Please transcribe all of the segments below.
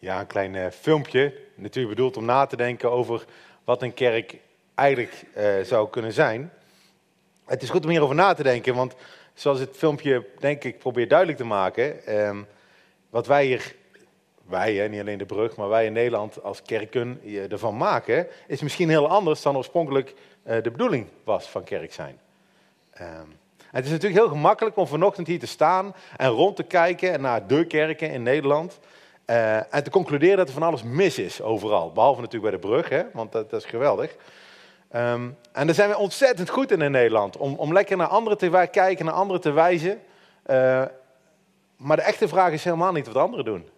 Ja, een klein eh, filmpje. Natuurlijk bedoeld om na te denken over wat een kerk eigenlijk eh, zou kunnen zijn. Het is goed om hierover na te denken, want zoals het filmpje denk ik probeert duidelijk te maken, ehm, wat wij hier, wij hè, niet alleen de brug, maar wij in Nederland als kerken eh, ervan maken, is misschien heel anders dan oorspronkelijk de bedoeling was van kerk zijn. Ehm, het is natuurlijk heel gemakkelijk om vanochtend hier te staan en rond te kijken naar de kerken in Nederland. Eh, en te concluderen dat er van alles mis is overal. Behalve natuurlijk bij de brug, hè, want dat, dat is geweldig. Ehm, en daar zijn we ontzettend goed in in Nederland. Om, om lekker naar anderen te kijken, naar anderen te wijzen. Eh, maar de echte vraag is helemaal niet wat anderen doen.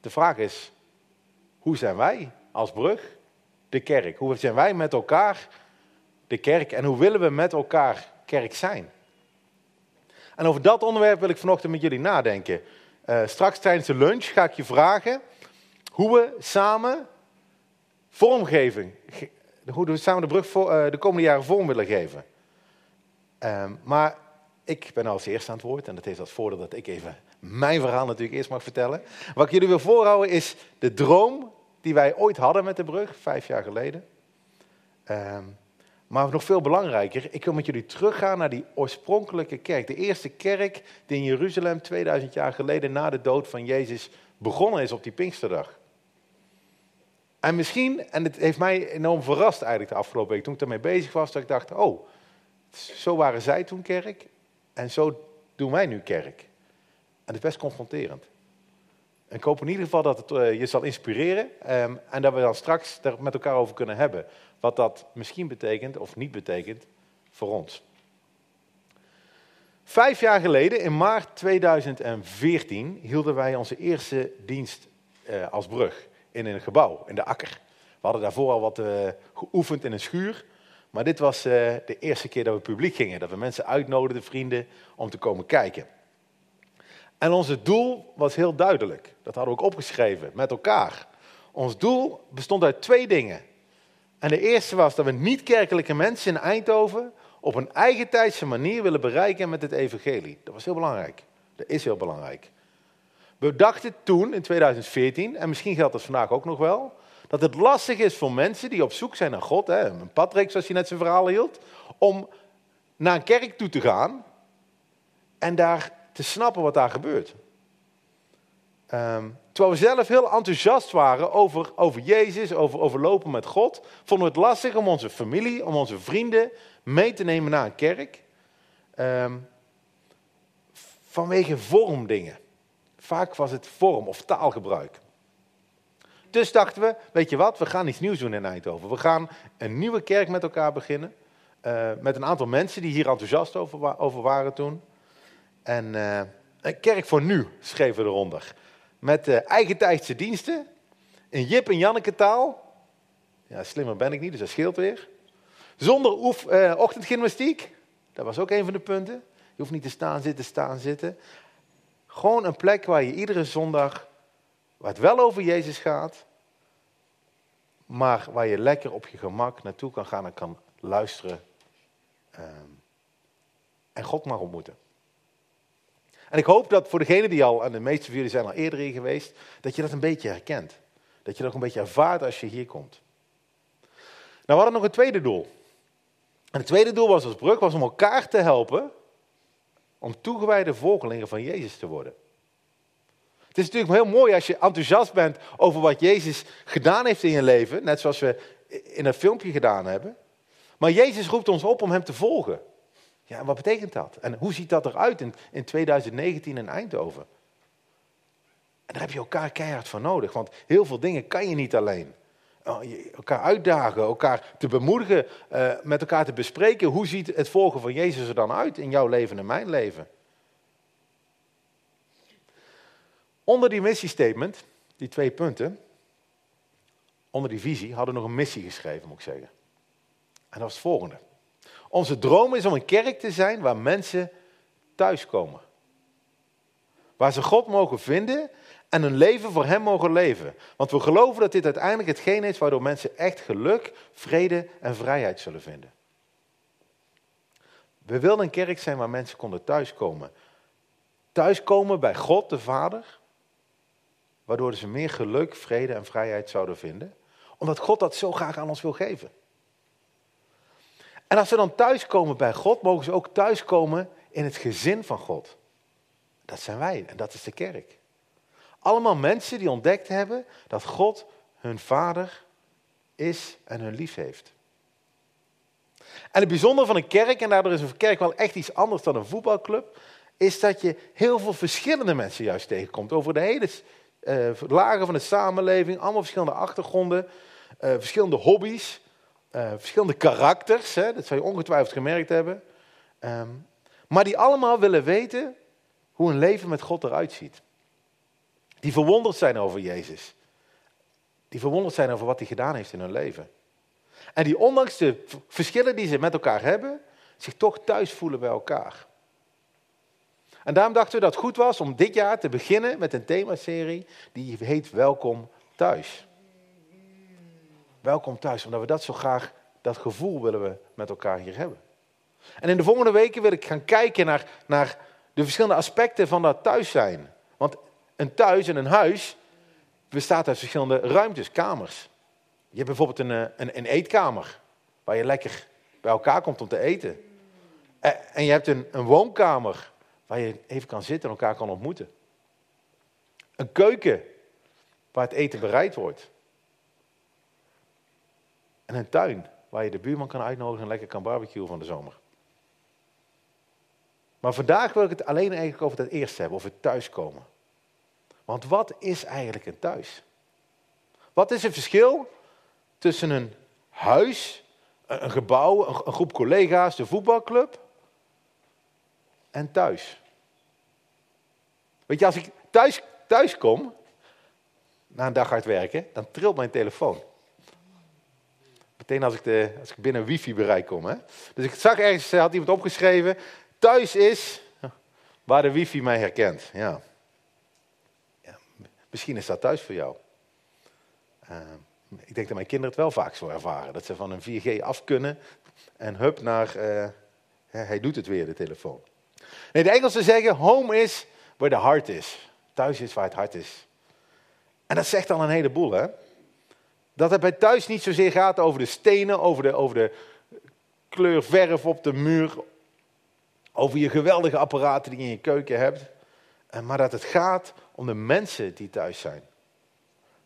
De vraag is, hoe zijn wij als brug de kerk? Hoe zijn wij met elkaar de kerk? En hoe willen we met elkaar kerk zijn? En over dat onderwerp wil ik vanochtend met jullie nadenken. Eh, straks tijdens de lunch ga ik je vragen hoe we samen vormgeving, ge- hoe we samen de brug voor, eh, de komende jaren vorm willen geven. Ehm, maar ik ben als eerste aan het woord en dat heeft als voordeel dat ik even mijn verhaal natuurlijk eerst mag vertellen. Wat ik jullie wil voorhouden is de droom die wij ooit hadden met de brug, vijf jaar geleden. Ehm, maar nog veel belangrijker, ik wil met jullie teruggaan naar die oorspronkelijke kerk. De eerste kerk die in Jeruzalem 2000 jaar geleden na de dood van Jezus begonnen is op die Pinksterdag. En misschien, en het heeft mij enorm verrast eigenlijk de afgelopen week toen ik ermee bezig was, dat ik dacht, oh, zo waren zij toen kerk en zo doen wij nu kerk. En dat is best confronterend. En ik hoop in ieder geval dat het eh, je zal inspireren ehm, en dat we dan straks er met elkaar over kunnen hebben. Wat dat misschien betekent of niet betekent voor ons. Vijf jaar geleden, in maart 2014, hielden wij onze eerste dienst eh, als brug in een gebouw, in de Akker. We hadden daarvoor al wat eh, geoefend in een schuur. Maar dit was de eerste keer dat we publiek gingen. Dat we mensen uitnodigden, vrienden, om te komen kijken. En ons doel was heel duidelijk. Dat hadden we ook opgeschreven met elkaar. Ons doel bestond uit twee dingen. En de eerste was dat we niet-kerkelijke mensen in Eindhoven op een eigen tijdse manier willen bereiken met het evangelie. Dat was heel belangrijk. Dat is heel belangrijk. We dachten toen, in 2014, en misschien geldt dat vandaag ook nog wel, dat het lastig is voor mensen die op zoek zijn naar God, hè, Patrick zoals hij net zijn verhaal hield, om naar een kerk toe te gaan en daar te snappen wat daar gebeurt. Ehm, terwijl we zelf heel enthousiast waren over, over Jezus, over, over lopen met God, vonden we het lastig om onze familie, om onze vrienden mee te nemen naar een kerk. Ehm, vanwege vormdingen. Vaak was het vorm of taalgebruik. Dus dachten we, weet je wat, we gaan iets nieuws doen in Eindhoven. We gaan een nieuwe kerk met elkaar beginnen. eh, met een aantal mensen die hier enthousiast over, over waren toen. En eh, een kerk voor nu, schreven we eronder. Met eh eigen tijdse diensten. In Jip en Janneke taal. Ja, slimmer ben ik niet, dus dat scheelt weer. Zonder oef, eh, ochtendgymnastiek. Dat was ook een van de punten. Je hoeft niet te staan, zitten, staan, zitten. Gewoon een plek waar je iedere zondag, waar het wel over Jezus gaat, maar waar je lekker op je gemak naartoe kan gaan en kan luisteren ehm, en God mag ontmoeten. En ik hoop dat voor degenen die al, en de meeste van jullie zijn al eerder hier geweest, dat je dat een beetje herkent. Dat je dat ook een beetje ervaart als je hier komt. Nou, we hadden nog een tweede doel. En het tweede doel was als brug, was om elkaar te helpen om toegewijde volgelingen van Jezus te worden. Het is natuurlijk heel mooi als je enthousiast bent over wat Jezus gedaan heeft in je leven, net zoals we in het filmpje gedaan hebben. Maar Jezus roept ons op om hem te volgen. Ja, wat betekent dat? En hoe ziet dat eruit in, in 2019 in Eindhoven? En daar heb je elkaar keihard voor nodig, want heel veel dingen kan je niet alleen. Oh, Elkaar uitdagen, elkaar te bemoedigen, eh, met elkaar te bespreken. Hoe ziet het volgen van Jezus er dan uit in jouw leven en mijn leven? Onder die missiestatement, die twee punten, onder die visie, hadden we nog een missie geschreven, moet ik zeggen. En dat was het volgende. Onze droom is om een kerk te zijn waar mensen thuiskomen. Waar ze God mogen vinden en een leven voor Hem mogen leven. Want we geloven dat dit uiteindelijk hetgeen is waardoor mensen echt geluk, vrede en vrijheid zullen vinden. We wilden een kerk zijn waar mensen konden thuiskomen. Thuiskomen bij God de Vader. waardoor ze meer geluk, vrede en vrijheid zouden vinden. Omdat God dat zo graag aan ons wil geven. En als ze dan thuiskomen bij God, mogen ze ook thuiskomen in het gezin van God. Dat zijn wij en dat is de kerk. Allemaal mensen die ontdekt hebben dat God hun vader is en hun lief heeft. En het bijzondere van een kerk, en daardoor is een kerk wel echt iets anders dan een voetbalclub, is dat je heel veel verschillende mensen juist tegenkomt. Over de hele uh, lagen van de samenleving, allemaal verschillende achtergronden, uh, verschillende hobby's, uh, verschillende karakters. Hè, dat zou je ongetwijfeld gemerkt hebben. Um, maar die allemaal willen weten hoe een leven met God eruit ziet. Die verwonderd zijn over Jezus. Die verwonderd zijn over wat hij gedaan heeft in hun leven. En die ondanks de verschillen die ze met elkaar hebben, zich toch thuis voelen bij elkaar. En daarom dachten we dat het goed was om dit jaar te beginnen met een themaserie die heet Welkom thuis. Welkom thuis, omdat we dat zo graag, dat gevoel willen we met elkaar hier hebben. En in de volgende weken wil ik gaan kijken naar, naar de verschillende aspecten van dat thuis zijn. Want een thuis en een huis bestaat uit verschillende ruimtes, kamers. Je hebt bijvoorbeeld een, eh, een, een eetkamer, waar je lekker bij elkaar komt om te eten. En je hebt een, een woonkamer, waar je even kan zitten en elkaar kan ontmoeten. Een keuken, waar het eten bereid wordt. En een tuin, waar je de buurman kan uitnodigen en lekker kan barbecuen van de zomer. Maar vandaag wil ik het alleen eigenlijk over het eerste hebben, over thuiskomen. Want wat is eigenlijk een thuis? Wat is het verschil tussen een huis, een gebouw, een groep collega's, de voetbalclub en thuis? Weet je, als ik thuis, thuis kom, na een dag hard werken, dan trilt mijn telefoon. Meteen als ik, de, als ik binnen wifi bereik kom. Hè? Dus ik zag ergens, had iemand opgeschreven, thuis is waar de wifi mij herkent. Ja. ja misschien is dat thuis voor jou. Uh, ik denk dat mijn kinderen het wel vaak zo ervaren. Dat ze van een 4G af kunnen en hup naar, uh, hij doet het weer, de telefoon. Nee, de Engelsen zeggen, home is waar de hart is. Thuis is waar het hart is. En dat zegt al een heleboel, hè. Dat het bij thuis niet zozeer gaat over de stenen, over de, over de kleur verf op de muur, over je geweldige apparaten die je in je keuken hebt. Eh, maar dat het gaat om de mensen die thuis zijn.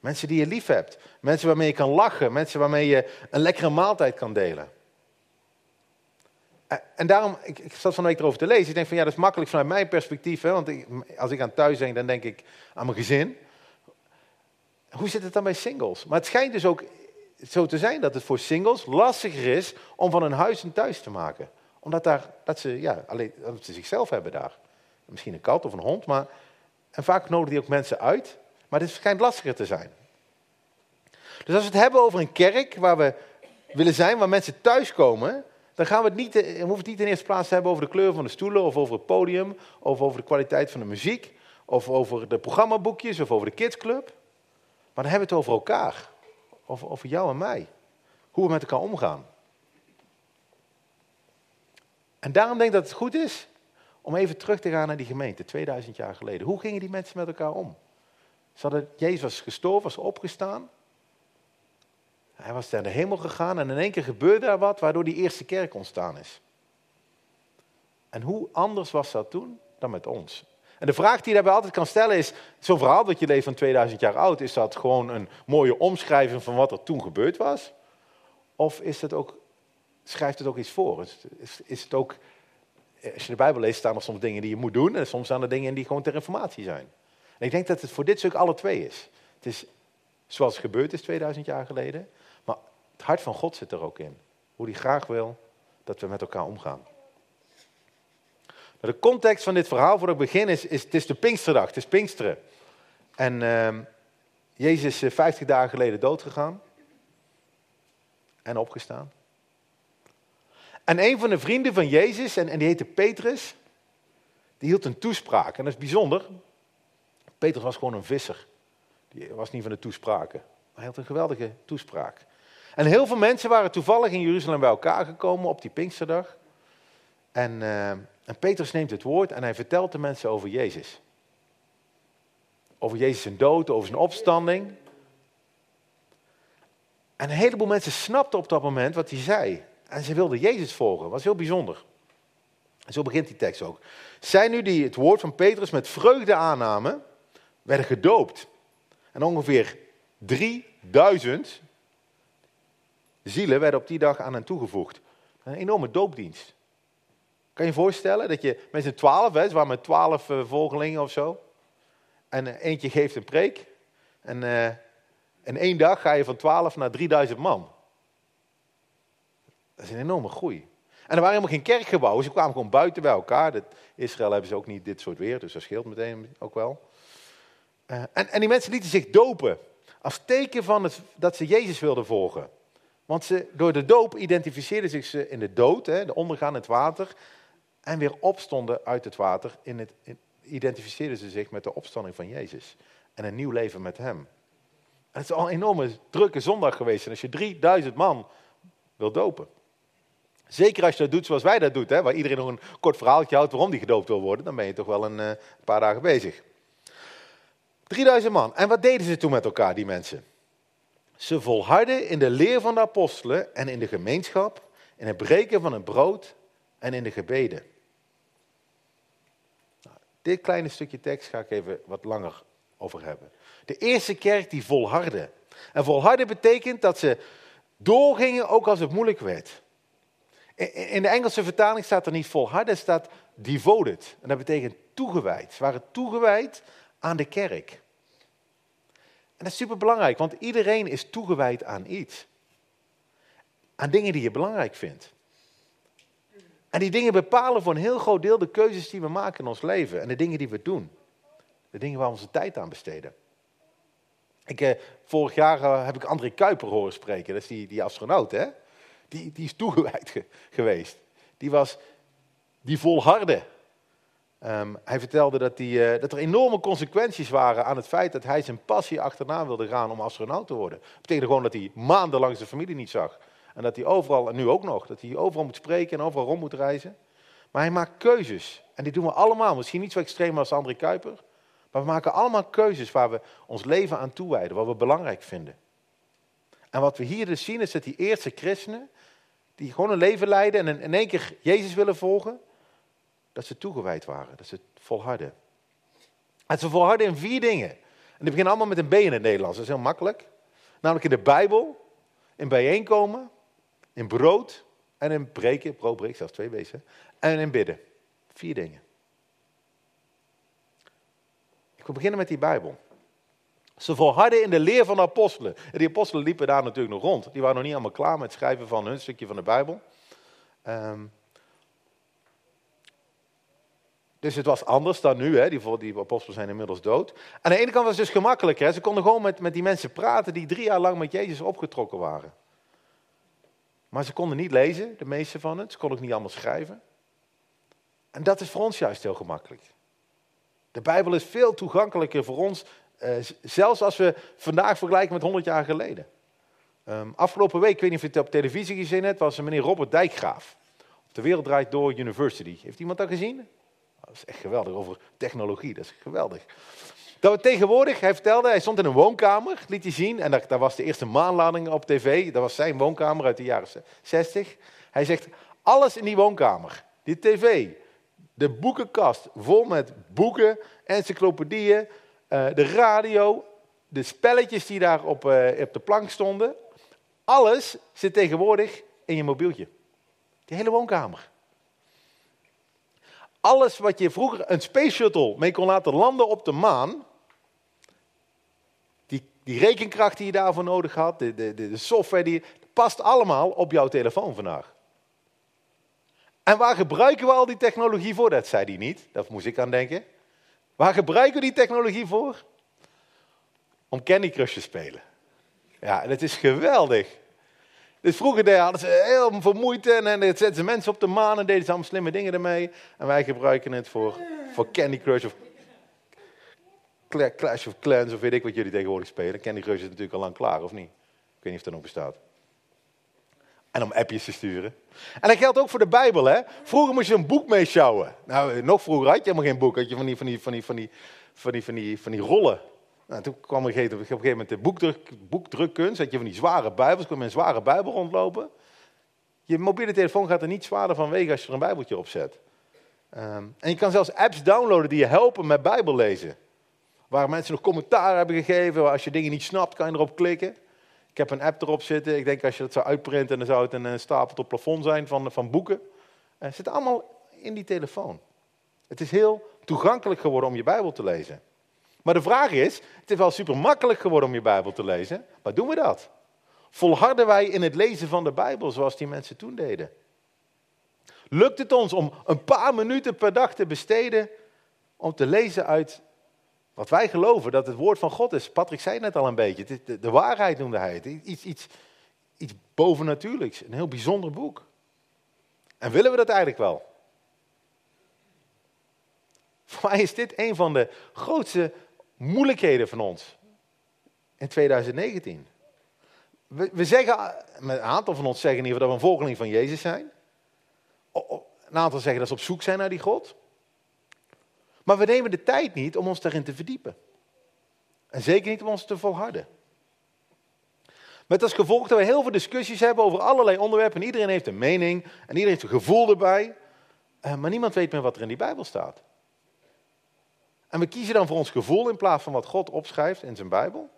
Mensen die je lief hebt. Mensen waarmee je kan lachen. Mensen waarmee je een lekkere maaltijd kan delen. Eh, en daarom, ik, ik zat van de week erover te lezen. Ik denk van ja, dat is makkelijk vanuit mijn perspectief. Hè, want als ik aan thuis denk, dan denk ik aan mijn gezin. Hoe zit het dan bij singles? Maar het schijnt dus ook zo te zijn dat het voor singles lastiger is om van een huis een thuis te maken omdat daar, dat ze, ja, alleen, dat ze zichzelf hebben daar. Misschien een kat of een hond, maar... En vaak nodigen die ook mensen uit. Maar het schijnt lastiger te zijn. Dus als we het hebben over een kerk waar we willen zijn, waar mensen thuiskomen... dan gaan we het niet, we hoeven het niet in eerste plaats te hebben over de kleur van de stoelen... of over het podium, of over de kwaliteit van de muziek... of over de programmaboekjes, of over de kidsclub. Maar dan hebben we het over elkaar. Over, over jou en mij. Hoe we met elkaar omgaan. En daarom denk ik dat het goed is om even terug te gaan naar die gemeente, 2000 jaar geleden. Hoe gingen die mensen met elkaar om? Ze hadden, Jezus gestorven, was opgestaan. Hij was naar de hemel gegaan en in één keer gebeurde er wat waardoor die eerste kerk ontstaan is. En hoe anders was dat toen dan met ons? En de vraag die je daarbij altijd kan stellen is, zo'n verhaal dat je leeft van 2000 jaar oud, is dat gewoon een mooie omschrijving van wat er toen gebeurd was? Of is het ook schrijft het ook iets voor. Is, is het ook, als je de Bijbel leest, staan er soms dingen die je moet doen en soms staan er dingen die gewoon ter informatie zijn. En ik denk dat het voor dit stuk alle twee is. Het is zoals het gebeurd is 2000 jaar geleden, maar het hart van God zit er ook in. Hoe hij graag wil dat we met elkaar omgaan. De context van dit verhaal, voor ik begin, is, is het is de Pinksterdag, het is Pinksteren. En uh, Jezus is 50 dagen geleden doodgegaan en opgestaan. En een van de vrienden van Jezus, en, en die heette Petrus, die hield een toespraak. En dat is bijzonder. Petrus was gewoon een visser. Die was niet van de toespraken. Maar hij had een geweldige toespraak. En heel veel mensen waren toevallig in Jeruzalem bij elkaar gekomen op die Pinksterdag. En, uh, en Petrus neemt het woord en hij vertelt de mensen over Jezus. over Jezus zijn dood, over zijn opstanding. En een heleboel mensen snapten op dat moment wat hij zei. En ze wilden Jezus volgen. Dat was heel bijzonder. En zo begint die tekst ook. Zij nu die het woord van Petrus met vreugde aannamen, werden gedoopt. En ongeveer 3000 zielen werden op die dag aan hen toegevoegd. Een enorme doopdienst. Kan je je voorstellen dat je met z'n twaalf, het waren met twaalf uh, volgelingen of zo. En uh, eentje geeft een preek. En in één dag ga je van twaalf naar 3000 man. Dat is een enorme groei. En er waren helemaal geen kerkgebouwen, ze kwamen gewoon buiten bij elkaar. In Israël hebben ze ook niet dit soort weer, dus dat scheelt meteen ook wel. en, en die mensen lieten zich dopen. Als teken van het, dat ze Jezus wilden volgen. Want ze, door de doop identificeerden zich ze in de dood, hè, de ondergaan in het water. En weer opstonden uit het water. In het, identificeerden ze zich met de opstanding van Jezus. En een nieuw leven met hem. het is al een enorme drukke zondag geweest. En als je 3000 man wil dopen. Zeker als je dat doet zoals wij dat doen, hè, waar iedereen nog een kort verhaaltje houdt waarom die gedoopt wil worden, dan ben je toch wel een, uh, paar dagen bezig. 3000 man. En wat deden ze toen met elkaar, die mensen? Ze volharden in de leer van de apostelen en in de gemeenschap, in het breken van het brood en in de gebeden. Nou, dit kleine stukje tekst ga ik even wat langer over hebben. De eerste kerk die volhardde. En volharden betekent dat ze doorgingen ook als het moeilijk werd. In de Engelse vertaling staat er niet volharden, staat devoted. En dat betekent toegewijd. Ze waren toegewijd aan de kerk. En dat is super belangrijk, want iedereen is toegewijd aan iets. Aan dingen die je belangrijk vindt. En die dingen bepalen voor een heel groot deel de keuzes die we maken in ons leven. En de dingen die we doen. De dingen waar we onze tijd aan besteden. Ik, eh, vorig jaar eh, heb ik André Kuiper horen spreken. Dat is die, die astronaut, hè? Die, die is toegewijd geweest. Die, was, die volhardde Um, hij vertelde dat, die, uh, dat er enorme consequenties waren aan het feit dat hij zijn passie achterna wilde gaan om astronaut te worden. Dat betekende gewoon dat hij maandenlang zijn familie niet zag. En dat hij overal, en nu ook nog, dat hij overal moet spreken en overal rond moet reizen. Maar hij maakt keuzes. En die doen we allemaal. Misschien niet zo extreem als André Kuiper. Maar we maken allemaal keuzes waar we ons leven aan toewijden, wat we belangrijk vinden. En wat we hier dus zien is dat die eerste christenen, die gewoon een leven leiden en in één keer Jezus willen volgen, dat ze toegewijd waren, dat ze volharden. En ze volharden in vier dingen. En die beginnen allemaal met een B in het Nederlands, dat is heel makkelijk. Namelijk in de Bijbel, in bijeenkomen, in brood en in breken, brood zelfs twee B's, en in bidden. Vier dingen. Ik wil beginnen met die Bijbel. Ze volharden in de leer van de apostelen. En die apostelen liepen daar natuurlijk nog rond. Die waren nog niet allemaal klaar met het schrijven van hun stukje van de Bijbel. Um, dus het was anders dan nu, hè? Die, die apostelen zijn inmiddels dood. Aan de ene kant was het dus gemakkelijker. Ze konden gewoon met, met die mensen praten die drie jaar lang met Jezus opgetrokken waren. Maar ze konden niet lezen, de meeste van het. Ze konden ook niet allemaal schrijven. En dat is voor ons juist heel gemakkelijk. De Bijbel is veel toegankelijker voor ons, eh, zelfs als we vandaag vergelijken met 100 jaar geleden. Um, afgelopen week, ik weet niet of je het op televisie gezien hebt, was er meneer Robert Dijkgraaf. Op de Wereld Draait Door University. Heeft iemand dat gezien? Dat is echt geweldig, over technologie, dat is geweldig. Dat we tegenwoordig, hij vertelde, hij stond in een woonkamer, liet hij zien, en daar, was de eerste maanlading op tv, dat was zijn woonkamer uit de jaren 60. Hij zegt, alles in die woonkamer, die tv, de boekenkast vol met boeken, encyclopedieën, uh, de radio, de spelletjes die daar op, uh, op de plank stonden, alles zit tegenwoordig in je mobieltje. Die hele woonkamer. Alles wat je vroeger een space shuttle mee kon laten landen op de maan, die, rekenkracht die je daarvoor nodig had, de, de, de software, die past allemaal op jouw telefoon vandaag. En waar gebruiken we al die technologie voor? Dat zei hij niet, daar moest ik aan denken. Waar gebruiken we die technologie voor? Om Candy Crush te spelen. Ja, dat is geweldig. Dus vroeger hadden ze heel veel moeite en dan zetten ze mensen op de maan en deden ze allemaal slimme dingen ermee. En wij gebruiken het voor, voor Candy Crush of Clash of Clans of weet ik wat jullie tegenwoordig spelen. Candy Crush is natuurlijk al lang klaar, of niet? Ik weet niet of dat nog bestaat. En om appjes te sturen. En dat geldt ook voor de Bijbel, hè? Vroeger moest je een boek meeschouwen. Nou, nog vroeger had je helemaal geen boek. Had je van die, van die, van die, van die, van die, van die, van die rollen. Nou, toen kwam ik op een gegeven moment de boekdruk, boekdrukkunst. Dat je van die zware bijbels, kon met een zware bijbel rondlopen. Je mobiele telefoon gaat er niet zwaarder van wegen als je er een bijbeltje op zet. Ehm, en je kan zelfs apps downloaden die je helpen met bijbellezen. Waar mensen nog commentaar hebben gegeven. Als je dingen niet snapt, kan je erop klikken. Ik heb een app erop zitten. Ik denk als je dat zou uitprinten, dan zou het een stapel op plafond zijn van, van boeken. Het zit allemaal in die telefoon. Het is heel toegankelijk geworden om je Bijbel te lezen. Maar de vraag is, het is wel super makkelijk geworden om je Bijbel te lezen. Maar doen we dat? Volharden wij in het lezen van de Bijbel zoals die mensen toen deden? Lukt het ons om een paar minuten per dag te besteden om te lezen uit wat wij geloven dat het woord van God is? Patrick zei net al een beetje, de, de waarheid noemde hij het. Iets, iets, iets bovennatuurlijks, een heel bijzonder boek. En willen we dat eigenlijk wel? Voor mij is dit een van de grootste moeilijkheden van ons in 2019. We, we zeggen, een aantal van ons zeggen in ieder geval dat we een volgeling van Jezus zijn. Een aantal zeggen dat ze op zoek zijn naar die God. Maar we nemen de tijd niet om ons daarin te verdiepen. En zeker niet om ons te volharden. Met als gevolg dat we heel veel discussies hebben over allerlei onderwerpen. En iedereen heeft een mening en iedereen heeft een gevoel erbij. Eh, maar niemand weet meer wat er in die Bijbel staat. En we kiezen dan voor ons gevoel in plaats van wat God opschrijft in zijn Bijbel.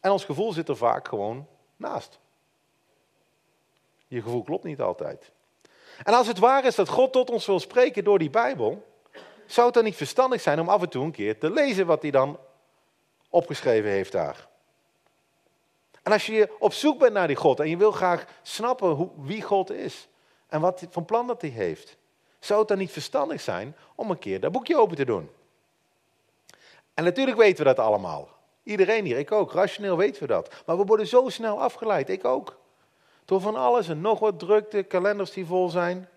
En ons gevoel zit er vaak gewoon naast. Je gevoel klopt niet altijd. En als het waar is dat God tot ons wil spreken door die Bijbel, zou het dan niet verstandig zijn om af en toe een keer te lezen wat hij dan opgeschreven heeft daar? En als je op zoek bent naar die God en je wil graag snappen hoe, wie God is en wat van plan dat hij heeft, zou het dan niet verstandig zijn om een keer dat boekje open te doen? En natuurlijk weten we dat allemaal. Iedereen hier, ik ook. Rationeel weten we dat. Maar we worden zo snel afgeleid, ik ook. Door van alles en nog wat drukte, kalenders die vol zijn.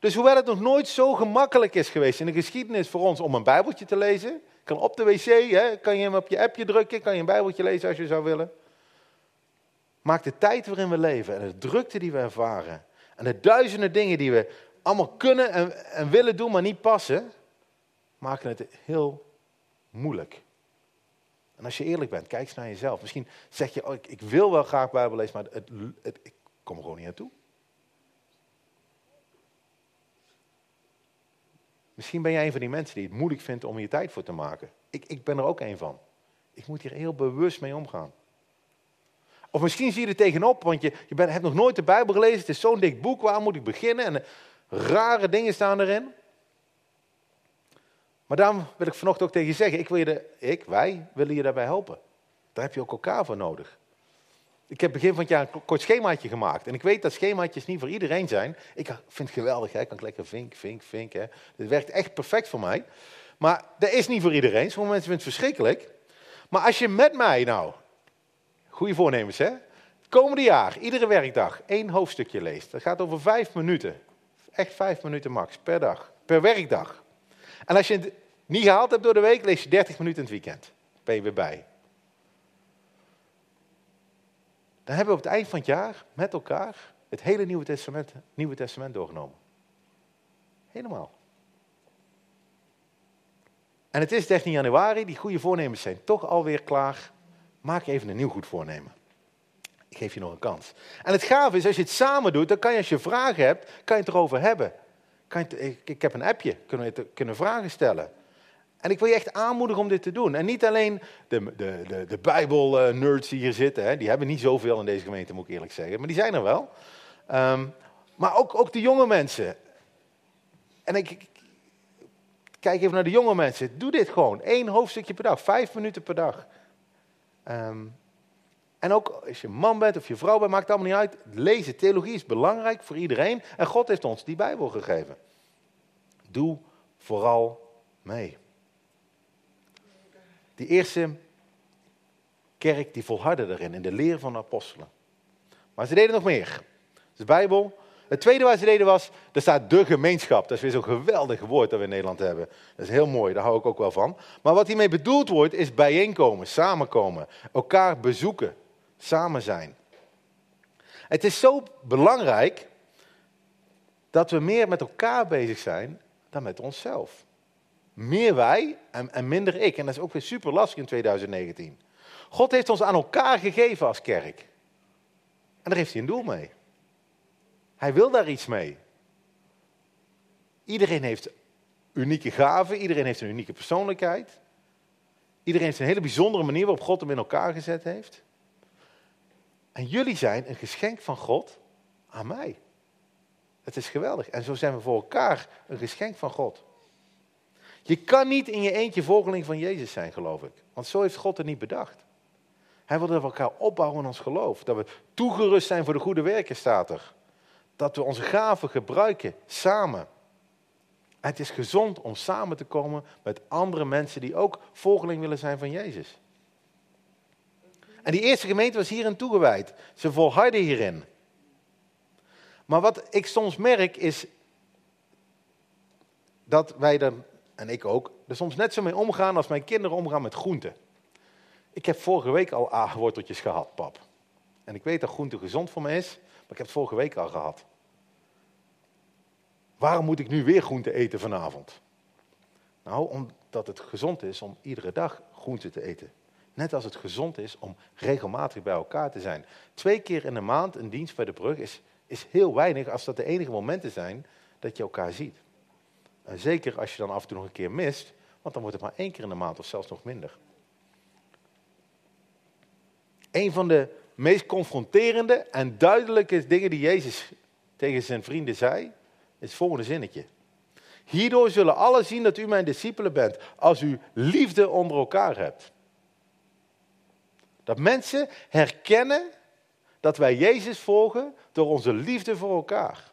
Dus hoewel het nog nooit zo gemakkelijk is geweest in de geschiedenis voor ons om een bijbeltje te lezen. Kan op de wc, hè, kan je hem op je appje drukken, kan je een bijbeltje lezen als je zou willen. Maakt de tijd waarin we leven en de drukte die we ervaren. En de duizenden dingen die we allemaal kunnen en, en willen doen, maar niet passen. Maken het heel moeilijk. En als je eerlijk bent, kijk eens naar jezelf. Misschien zeg je, oh, ik, ik, wil wel graag Bijbel lezen, maar het, het, ik kom er gewoon niet naartoe. Misschien ben jij een van die mensen die het moeilijk vindt om hier tijd voor te maken. Ik, ik ben er ook een van. Ik moet hier heel bewust mee omgaan. Of misschien zie je er tegenop, want je, je hebt nog nooit de Bijbel gelezen. Het is zo'n dik boek, waar moet ik beginnen? En rare dingen staan erin. Maar daarom wil ik vanochtend ook tegen je zeggen, ik, wil je de, ik, wij willen je daarbij helpen. Daar heb je ook elkaar voor nodig. Ik heb begin van het jaar een kort schemaatje gemaakt. En ik weet dat schemaatjes niet voor iedereen zijn. Ik vind het geweldig, hè? ik kan lekker vink, vink, vink. Hè? Werkt echt perfect voor mij. Maar dat is niet voor iedereen. Sommige mensen vinden het verschrikkelijk. Maar als je met mij nou, goede voornemens hè, komende jaar, iedere werkdag, één hoofdstukje leest. Dat gaat over vijf minuten. Echt vijf minuten max, per dag, per werkdag. En als je het niet gehaald hebt door de week, lees je 30 minuten in het weekend. Ben je weer bij. Dan hebben we op het eind van het jaar met elkaar het hele Nieuwe Testament, Nieuwe Testament doorgenomen. Helemaal. En het is 13 januari, die goede voornemens zijn toch alweer klaar. Maak even een nieuw goed voornemen. Ik geef je nog een kans. En het gave is, als je het samen doet, dan kan je als je vragen hebt, kan je het erover hebben. Kan je ik, heb een appje, kunnen kunnen vragen stellen. En ik wil je echt aanmoedigen om dit te doen. En niet alleen de, de, de, de Bijbel-nerds die hier zitten, hè, die hebben niet zoveel in deze gemeente, moet ik eerlijk zeggen, maar die zijn er wel. Ehm, maar ook, ook de jonge mensen. En ik, ik, kijk even naar de jonge mensen. Doe dit gewoon. Eén hoofdstukje per dag, vijf minuten per dag. Ehm, en ook als je man bent of je vrouw bent, maakt het allemaal niet uit. Lezen, theologie is belangrijk voor iedereen. En God heeft ons die Bijbel gegeven. Doe vooral mee. Die eerste kerk die volhardde erin, in de leer van de apostelen. Maar ze deden nog meer. De Bijbel. Het tweede wat ze deden was, er staat de gemeenschap. Dat is weer zo'n geweldig woord dat we in Nederland hebben. Dat is heel mooi, daar hou ik ook wel van. Maar wat hiermee bedoeld wordt, is bijeenkomen, samenkomen, elkaar bezoeken, samen zijn. Het is zo belangrijk dat we meer met elkaar bezig zijn dan met onszelf. Meer wij en, minder ik. En dat is ook weer super lastig in 2019. God heeft ons aan elkaar gegeven als kerk. En daar heeft hij een doel mee. Hij wil daar iets mee. Iedereen heeft unieke gaven, iedereen heeft een unieke persoonlijkheid. Iedereen heeft een hele bijzondere manier waarop God hem in elkaar gezet heeft. En jullie zijn een geschenk van God aan mij. Het is geweldig. En zo zijn we voor elkaar een geschenk van God. Je kan niet in je eentje volgeling van Jezus zijn, geloof ik. Want zo heeft God het niet bedacht. Hij wil dat we elkaar opbouwen in ons geloof. Dat we toegerust zijn voor de goede werken, staat er. Dat we onze gaven gebruiken samen. het is gezond om samen te komen met andere mensen die ook volgeling willen zijn van Jezus. En die eerste gemeente was hierin toegewijd. Ze volharden hierin. Maar wat ik soms merk is dat wij er, en ik ook, er soms net zo mee omgaan als mijn kinderen omgaan met groenten. Ik heb vorige week al aardworteltjes gehad, pap. En ik weet dat groente gezond voor me is, maar ik heb het vorige week al gehad. Waarom moet ik nu weer groente eten vanavond? Nou, omdat het gezond is om iedere dag groente te eten. Net als het gezond is om regelmatig bij elkaar te zijn. Twee keer in de maand een dienst bij de brug is, is heel weinig als dat de enige momenten zijn dat je elkaar ziet. En zeker als je dan af en toe nog een keer mist, want dan wordt het maar één keer in de maand of zelfs nog minder. Een van de meest confronterende en duidelijke dingen die Jezus tegen zijn vrienden zei, is het volgende zinnetje. Hierdoor zullen alle zien dat u mijn discipelen bent, als u liefde onder elkaar hebt. Dat mensen herkennen dat wij Jezus volgen door onze liefde voor elkaar.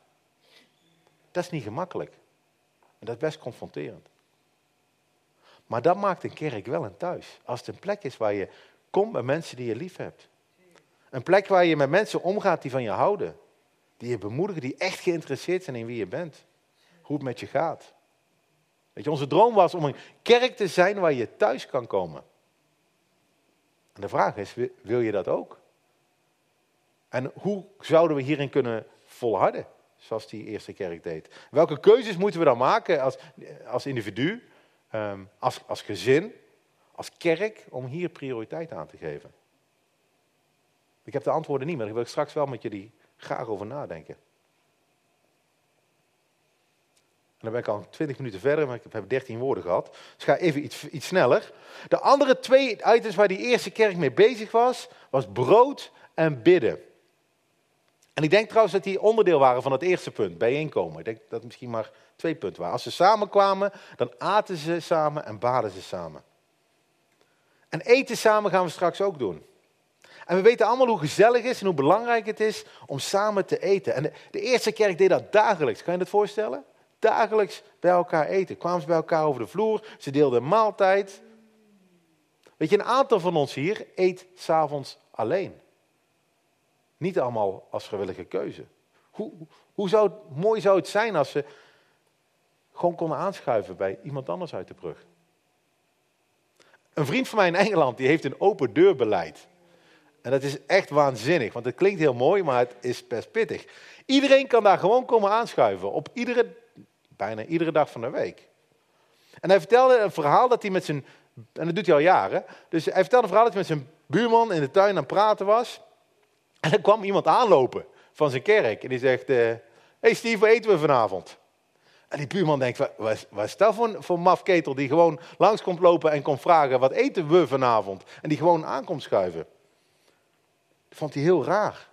Dat is niet gemakkelijk. En dat is best confronterend. Maar dat maakt een kerk wel een thuis. Als het een plek is waar je komt bij mensen die je lief hebt. Een plek waar je met mensen omgaat die van je houden. Die je bemoedigen, die echt geïnteresseerd zijn in wie je bent. Hoe het met je gaat. Weet je, onze droom was om een kerk te zijn waar je thuis kan komen. En de vraag is, wil je dat ook? En hoe zouden we hierin kunnen volharden, zoals die eerste kerk deed? Welke keuzes moeten we dan maken als, als individu, ehm, als, als gezin, als kerk, om hier prioriteit aan te geven? Ik heb de antwoorden niet, maar daar wil ik straks wel met jullie graag over nadenken. En dan ben ik al 20 minuten verder, maar ik heb 13 woorden gehad. Dus ik ga even iets, iets sneller. De andere twee items waar die eerste kerk mee bezig was, was brood en bidden. En ik denk trouwens dat die onderdeel waren van het eerste punt, bijeenkomen. Ik denk dat het misschien maar twee punten waren. Als ze samenkwamen, dan aten ze samen en baden ze samen. En eten samen gaan we straks ook doen. En we weten allemaal hoe gezellig het is en hoe belangrijk het is om samen te eten. En de, eerste kerk deed dat dagelijks. Kan je dat voorstellen? dagelijks bij elkaar eten. Kwamen ze bij elkaar over de vloer, ze deelden een maaltijd. Weet je, een aantal van ons hier eet s'avonds alleen. Niet allemaal als gewillige keuze. Hoe, hoe zou mooi zou het zijn als ze gewoon konden aanschuiven bij iemand anders uit de brug. Een vriend van mij in Engeland die heeft een open deurbeleid. En dat is echt waanzinnig, want het klinkt heel mooi, maar het is best pittig. Iedereen kan daar gewoon komen aanschuiven. Op iedere Bijna iedere dag van de week. En hij vertelde een verhaal dat hij met zijn, en dat doet hij al jaren, dus hij vertelde een verhaal dat hij met zijn buurman in de tuin aan het praten was. En er kwam iemand aanlopen van zijn kerk en die zegt, hé uh, hey Steve, wat eten we vanavond? En die buurman denkt, wat, wat is dat voor, voor mafketel die gewoon langs komt lopen en komt vragen, wat eten we vanavond? En die gewoon aankomt schuiven. Dat vond hij heel raar.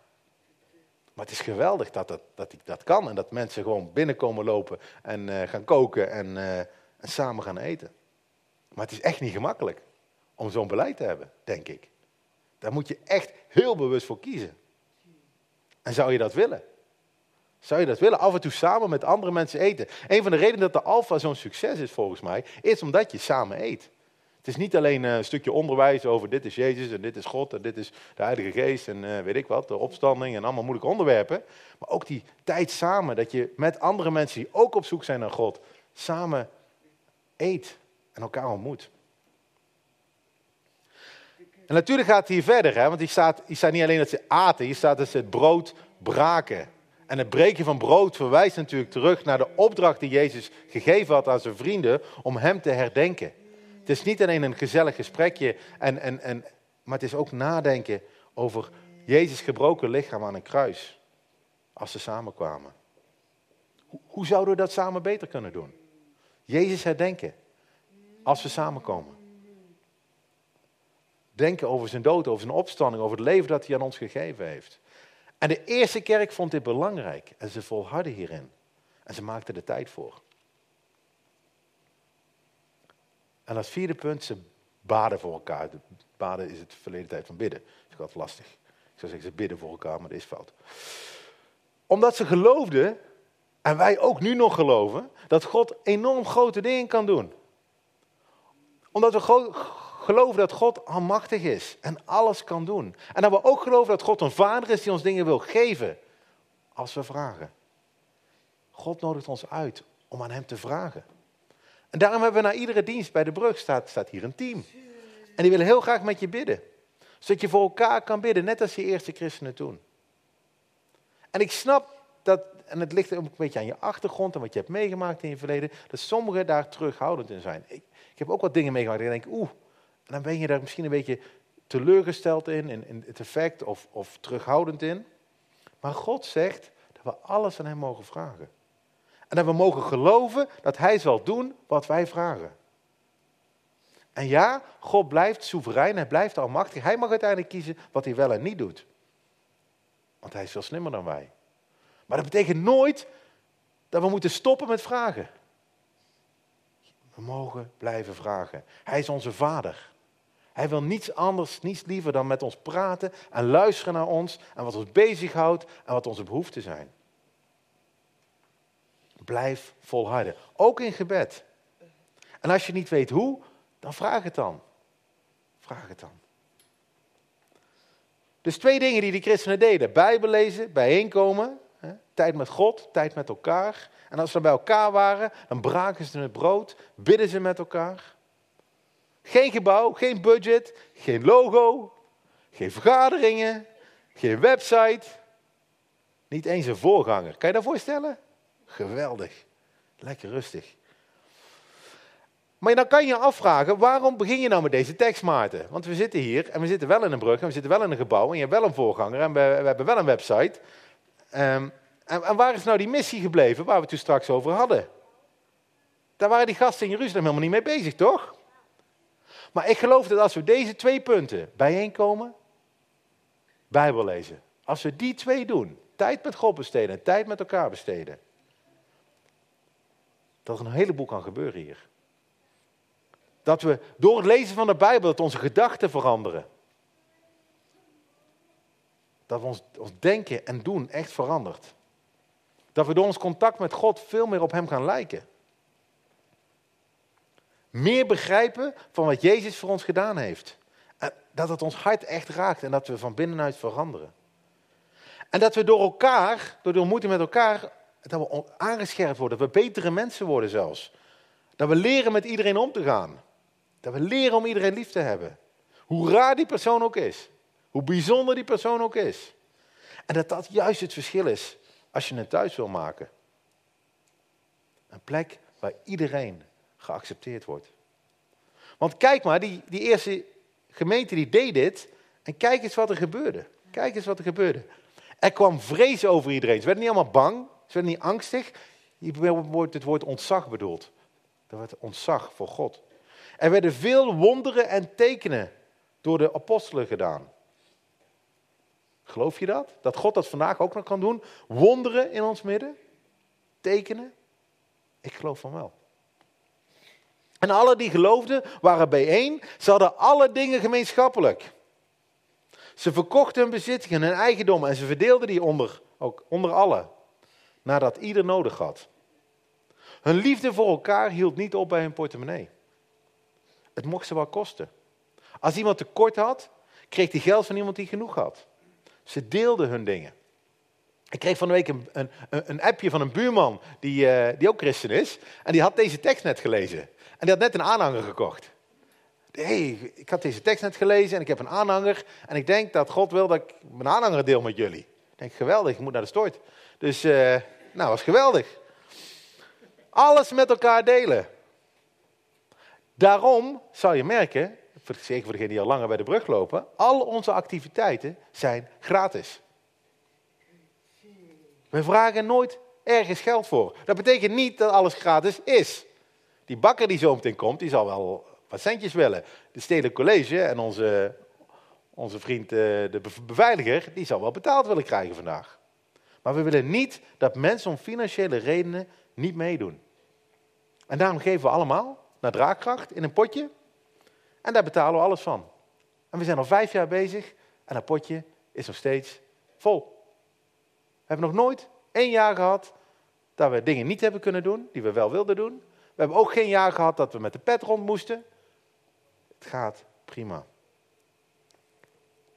Maar het is geweldig dat, dat, dat ik dat kan en dat mensen gewoon binnenkomen lopen en uh, gaan koken en, uh, en samen gaan eten. Maar het is echt niet gemakkelijk om zo'n beleid te hebben, denk ik. Daar moet je echt heel bewust voor kiezen. En zou je dat willen? Zou je dat willen? Af en toe samen met andere mensen eten. Een van de redenen dat de Alfa zo'n succes is volgens mij, is omdat je samen eet. Het is niet alleen eh, een stukje onderwijs over dit is Jezus en dit is God en dit is de Heilige Geest en uh, weet ik wat, de opstanding en allemaal moeilijke onderwerpen. Maar ook die tijd samen, dat je met andere mensen die ook op zoek zijn naar God, samen eet en elkaar ontmoet. En natuurlijk gaat het hier verder, hè, want hier staat, staat niet alleen dat ze aten, hier staat dat ze het brood braken. En En het breken van brood verwijst natuurlijk terug naar de opdracht die Jezus gegeven had aan zijn vrienden om hem te herdenken. Het is niet alleen een gezellig gesprekje, en, en, en, maar het is ook nadenken over Jezus' gebroken lichaam aan een kruis. Als ze samenkwamen. Hoe, hoe zouden we dat samen beter kunnen doen? Jezus herdenken. Als we samenkomen. Denken over zijn dood, over zijn opstanding, over het leven dat hij aan ons gegeven heeft. En de eerste kerk vond dit belangrijk en ze volharden hierin. En ze maakten er tijd voor. En als vierde punt, ze baden voor elkaar. Baden is het verleden tijd van bidden. Dat is altijd lastig. Ik zou zeggen, ze bidden voor elkaar, maar dat is fout. Omdat ze geloofden, en wij ook nu nog geloven, dat God enorm grote dingen kan doen. Omdat we geloven dat God almachtig is en alles kan doen. En dat we ook geloven dat God een vader is die ons dingen wil geven als we vragen. God nodigt ons uit om aan hem te vragen. En daarom hebben we na iedere dienst bij de brug staat, staat hier een team. En die willen heel graag met je bidden. Zodat je voor elkaar kan bidden, net als je eerste christenen doen. En ik snap dat, en het ligt ook een beetje aan je achtergrond en wat je hebt meegemaakt in je verleden, dat sommigen daar terughoudend in zijn. Ik, ik heb ook wat dingen meegemaakt en ik denk, oeh, dan ben je daar misschien een beetje teleurgesteld in, in, in het effect of, of terughoudend in. Maar God zegt dat we alles aan Hem mogen vragen. En dat we mogen geloven dat Hij zal doen wat wij vragen. En ja, God blijft soeverein, Hij blijft almachtig. Hij mag uiteindelijk kiezen wat Hij wel en niet doet. Want Hij is veel slimmer dan wij. Maar dat betekent nooit dat we moeten stoppen met vragen. We mogen blijven vragen. Hij is onze Vader. Hij wil niets anders, niets liever dan met ons praten en luisteren naar ons en wat ons bezighoudt en wat onze behoeften zijn. Blijf volharden, ook in gebed. En als je niet weet hoe, dan vraag het dan. Vraag het dan. Dus twee dingen die de christenen deden. Bijbel lezen, bijeenkomen, hè, tijd met God, tijd met elkaar. En als ze bij elkaar waren, dan braken ze het brood, bidden ze met elkaar. Geen gebouw, geen budget, geen logo, geen vergaderingen, geen website. Niet eens een voorganger. Kan je dat voorstellen? Geweldig. Lekker rustig. Maar dan kan je afvragen, waarom begin je nou met deze tekst, Maarten? Want we zitten hier en we zitten wel in een brug en we zitten wel in een gebouw en je hebt wel een voorganger en we, we hebben wel een website. Um, en, en, waar is nou die missie gebleven waar we het toen straks over hadden? Daar waren die gasten in Jeruzalem helemaal niet mee bezig, toch? Maar ik geloof dat als we deze twee punten bijeenkomen, Bijbel lezen, als we die twee doen, tijd met God besteden en tijd met elkaar besteden, dat er een heleboel kan gebeuren hier. Dat we door het lezen van de Bijbel dat onze gedachten veranderen. Dat we ons, ons denken en doen echt verandert. Dat we door ons contact met God veel meer op Hem gaan lijken. Meer begrijpen van wat Jezus voor ons gedaan heeft. En dat het ons hart echt raakt en dat we van binnenuit veranderen. En dat we door elkaar, door de ontmoeting met elkaar, dat we aangescherpt worden, dat we betere mensen worden zelfs. Dat we leren met iedereen om te gaan. Dat we leren om iedereen lief te hebben. Hoe raar die persoon ook is. Hoe bijzonder die persoon ook is. En dat dat juist het verschil is als je een thuis wil maken. Een plek waar iedereen geaccepteerd wordt. Want kijk maar, die, die eerste gemeente die deed dit. En kijk eens wat er gebeurde. Kijk eens wat er gebeurde. Er kwam vrees over iedereen. Ze werden niet allemaal bang. Ze werden niet angstig. Hier wordt het woord ontzag bedoeld. Dat werd ontzag voor God. Er werden veel wonderen en tekenen door de apostelen gedaan. Geloof je dat? Dat God dat vandaag ook nog kan doen? Wonderen in ons midden? Tekenen? Ik geloof van wel. En alle die geloofden waren bijeen. Ze hadden alle dingen gemeenschappelijk. Ze verkochten hun bezittingen, hun eigendommen en ze verdeelden die onder, ook onder allen. Nadat ieder nodig had. Hun liefde voor elkaar hield niet op bij hun portemonnee. Het mocht ze wel kosten. Als iemand tekort had, kreeg hij geld van iemand die genoeg had. Ze deelden hun dingen. Ik kreeg van de week een, een, een appje van een buurman die, uh, die ook christen is. En die had deze tekst net gelezen. En die had net een aanhanger gekocht. hey, ik had deze tekst net gelezen en ik heb een aanhanger. En ik denk dat God wil dat ik mijn aanhanger deel met jullie. Ik denk, geweldig, ik moet naar de stort. Dus, uh, nou, was geweldig. Alles met elkaar delen. Daarom zal je merken, zeker voor degenen die al langer bij de brug lopen, al onze activiteiten zijn gratis. We vragen nooit ergens geld voor. Dat betekent niet dat alles gratis is. Die bakker die zo meteen komt, die zal wel wat centjes willen. De Stedelijk College en onze, onze vriend eh, de beveiliger, die zal wel betaald willen krijgen vandaag. Maar we willen niet dat mensen om financiële redenen niet meedoen. En daarom geven we allemaal naar draagkracht in een potje. En daar betalen we alles van. En we zijn al vijf jaar bezig en dat potje is nog steeds vol. We hebben nog nooit één jaar gehad dat we dingen niet hebben kunnen doen die we wel wilden doen. We hebben ook geen jaar gehad dat we met de pet rond moesten. Het gaat prima.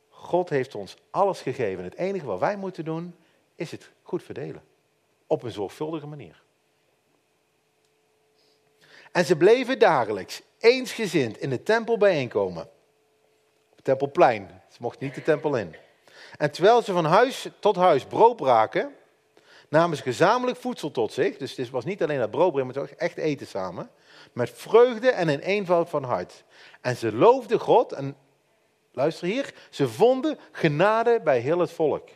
God heeft ons alles gegeven. Het enige wat wij moeten doen is het goed verdelen. Op een zorgvuldige manier. En ze bleven dagelijks eensgezind in de tempel bijeenkomen. Op het tempelplein. Ze mochten niet de tempel in. En terwijl ze van huis tot huis brood braken, namen ze gezamenlijk voedsel tot zich. Dus het was niet alleen dat brood maar ook echt eten samen. Met vreugde en in eenvoud van hart. En ze loofden God en, luister hier, ze vonden genade bij heel het volk.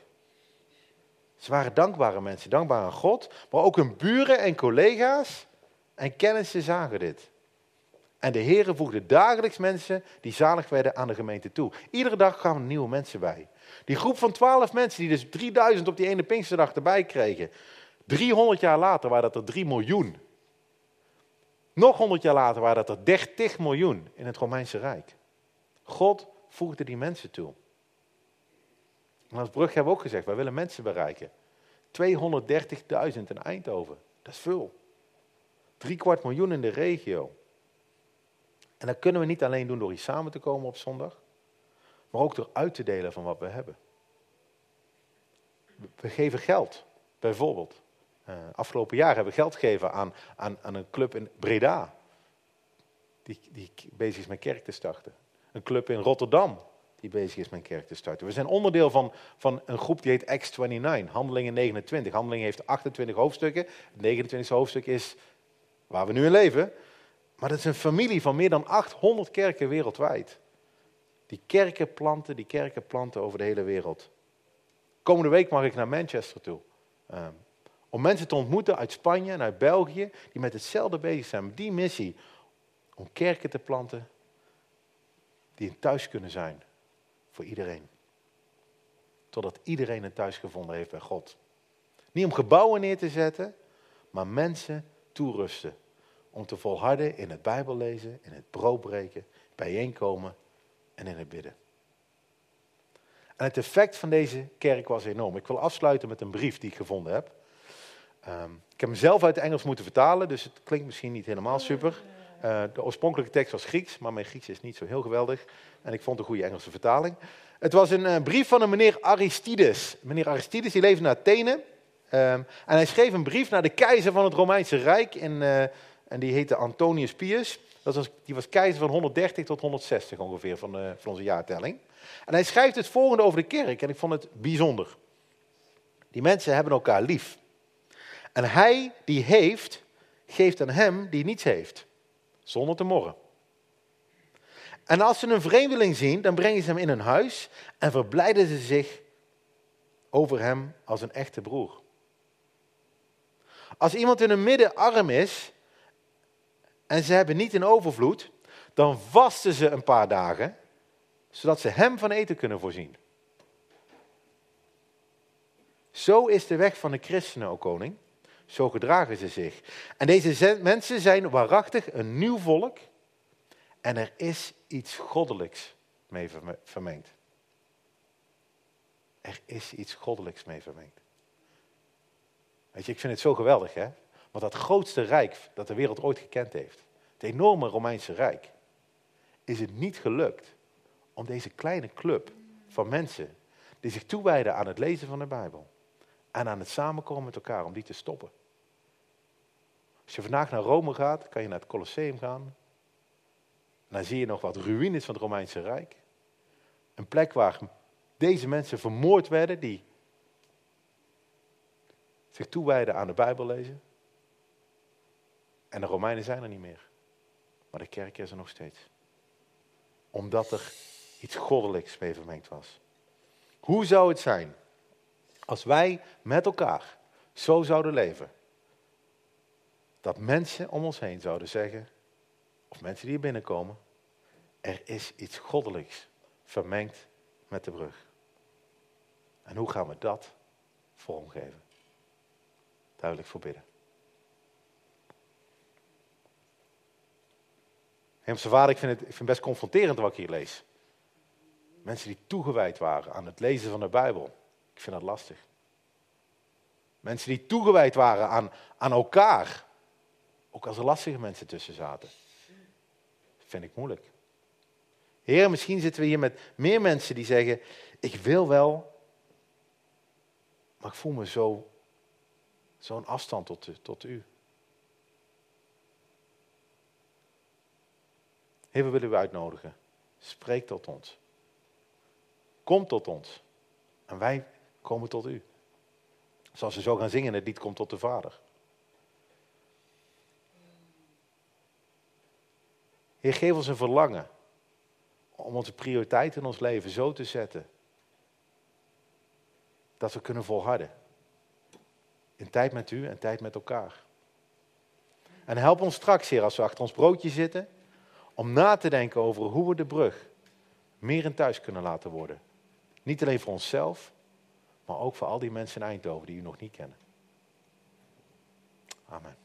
Ze waren dankbare mensen, dankbaar aan God, maar ook hun buren en collega's en kennissen zagen dit. En de Heere voegde dagelijks mensen die zalig werden aan de gemeente toe. Iedere dag kwamen nieuwe mensen bij. Die groep van twaalf mensen, die dus 3000 op die ene Pinksterdag erbij kregen. 300 jaar later waren dat er 3 miljoen. Nog 100 jaar later waren dat er 30 miljoen in het Romeinse Rijk. God voegde die mensen toe. En als Brug hebben we ook gezegd, wij willen mensen bereiken. 230.000 in Eindhoven. Dat is veel. Drie kwart miljoen in de regio. En dat kunnen we niet alleen doen door hier samen te komen op zondag, maar ook door uit te delen van wat we hebben. We geven geld, bijvoorbeeld. Uh, afgelopen jaar hebben we geld gegeven aan, aan, aan een club in Breda, die, die bezig is met kerk te starten. Een club in Rotterdam, die bezig is met kerk te starten. We zijn onderdeel van, van een groep die heet X29, Handelingen 29. Handelingen heeft 28 hoofdstukken. Het 29 hoofdstuk is waar we nu in leven. Maar dat is een familie van meer dan 800 kerken wereldwijd. Die kerken planten, die kerken planten over de hele wereld. Komende week mag ik naar Manchester toe. Um, om mensen te ontmoeten uit Spanje en uit België, die met hetzelfde bezig zijn, met die missie. Om kerken te planten die een thuis kunnen zijn voor iedereen. Totdat iedereen een thuis gevonden heeft bij God. Niet om gebouwen neer te zetten, maar mensen toerusten. Om te volharden in het Bijbellezen, in het broodbreken, bijeenkomen en in het bidden. En het effect van deze kerk was enorm. Ik wil afsluiten met een brief die ik gevonden heb. Um, ik heb hem zelf uit het Engels moeten vertalen, dus het klinkt misschien niet helemaal super. Uh, de oorspronkelijke tekst was Grieks, maar mijn Grieks is niet zo heel geweldig. En ik vond een goede Engelse vertaling. Het was een uh, brief van een meneer Aristides. Meneer Aristides die leefde in Athene. Um, en hij schreef een brief naar de keizer van het Romeinse Rijk. In, uh, en die heette Antonius Pius. Dat was, die was keizer van 130 tot 160 ongeveer van, van onze jaartelling. En hij schrijft het volgende over de kerk. En ik vond het bijzonder. Die mensen hebben elkaar lief. En hij die heeft, geeft aan hem die niets heeft. Zonder te morren. En als ze een vreemdeling zien, dan brengen ze hem in hun huis en verblijden ze zich over hem als een echte broer. Als iemand in hun midden arm is en ze hebben niet in overvloed, dan vasten ze een paar dagen, zodat ze hem van eten kunnen voorzien. Zo is de weg van de christenen, o koning. Zo gedragen ze zich. En deze mensen zijn waarachtig een nieuw volk. En er is iets goddelijks mee vermengd. Er is iets goddelijks mee vermengd. Weet je, ik vind het zo geweldig, hè? Want dat grootste rijk dat de wereld ooit gekend heeft, het enorme Romeinse Rijk, is het niet gelukt om deze kleine club van mensen die zich toewijden aan het lezen van de Bijbel en aan het samenkomen met elkaar, om die te stoppen. Als je vandaag naar Rome gaat, kan je naar het Colosseum gaan. En dan zie je nog wat ruïnes van het Romeinse Rijk. Een plek waar deze mensen vermoord werden, die zich toewijden aan de Bijbel lezen. En de Romeinen zijn er niet meer. Maar de kerk is er nog steeds. Omdat er iets goddelijks mee vermengd was. Hoe zou het zijn als wij met elkaar zo zouden leven? Dat mensen om ons heen zouden zeggen, of mensen die hier binnenkomen, er is iets goddelijks vermengd met de brug. En hoe gaan we dat vormgeven? Duidelijk voor bidden. Hemelse Vader, ik vind, het, ik vind het best confronterend wat ik hier lees. Mensen die toegewijd waren aan het lezen van de Bijbel. Ik vind dat lastig. Mensen die toegewijd waren aan, aan elkaar. Ook als er lastige mensen tussen zaten. Vind ik moeilijk. Heer, misschien zitten we hier met meer mensen die zeggen: Ik wil wel, maar ik voel me zo, zo'n afstand tot, tot u. Heer, we willen u uitnodigen. Spreek tot ons. Kom tot ons. En wij komen tot u. Zoals we zo gaan zingen, het lied komt tot de Vader. Heer, geef ons een verlangen om onze prioriteiten in ons leven zo te zetten dat we kunnen volharden. In tijd met u en tijd met elkaar. En help ons straks, Heer, als we achter ons broodje zitten, om na te denken over hoe we de brug meer in thuis kunnen laten worden. Niet alleen voor onszelf, maar ook voor al die mensen in Eindhoven die u nog niet kennen. Amen.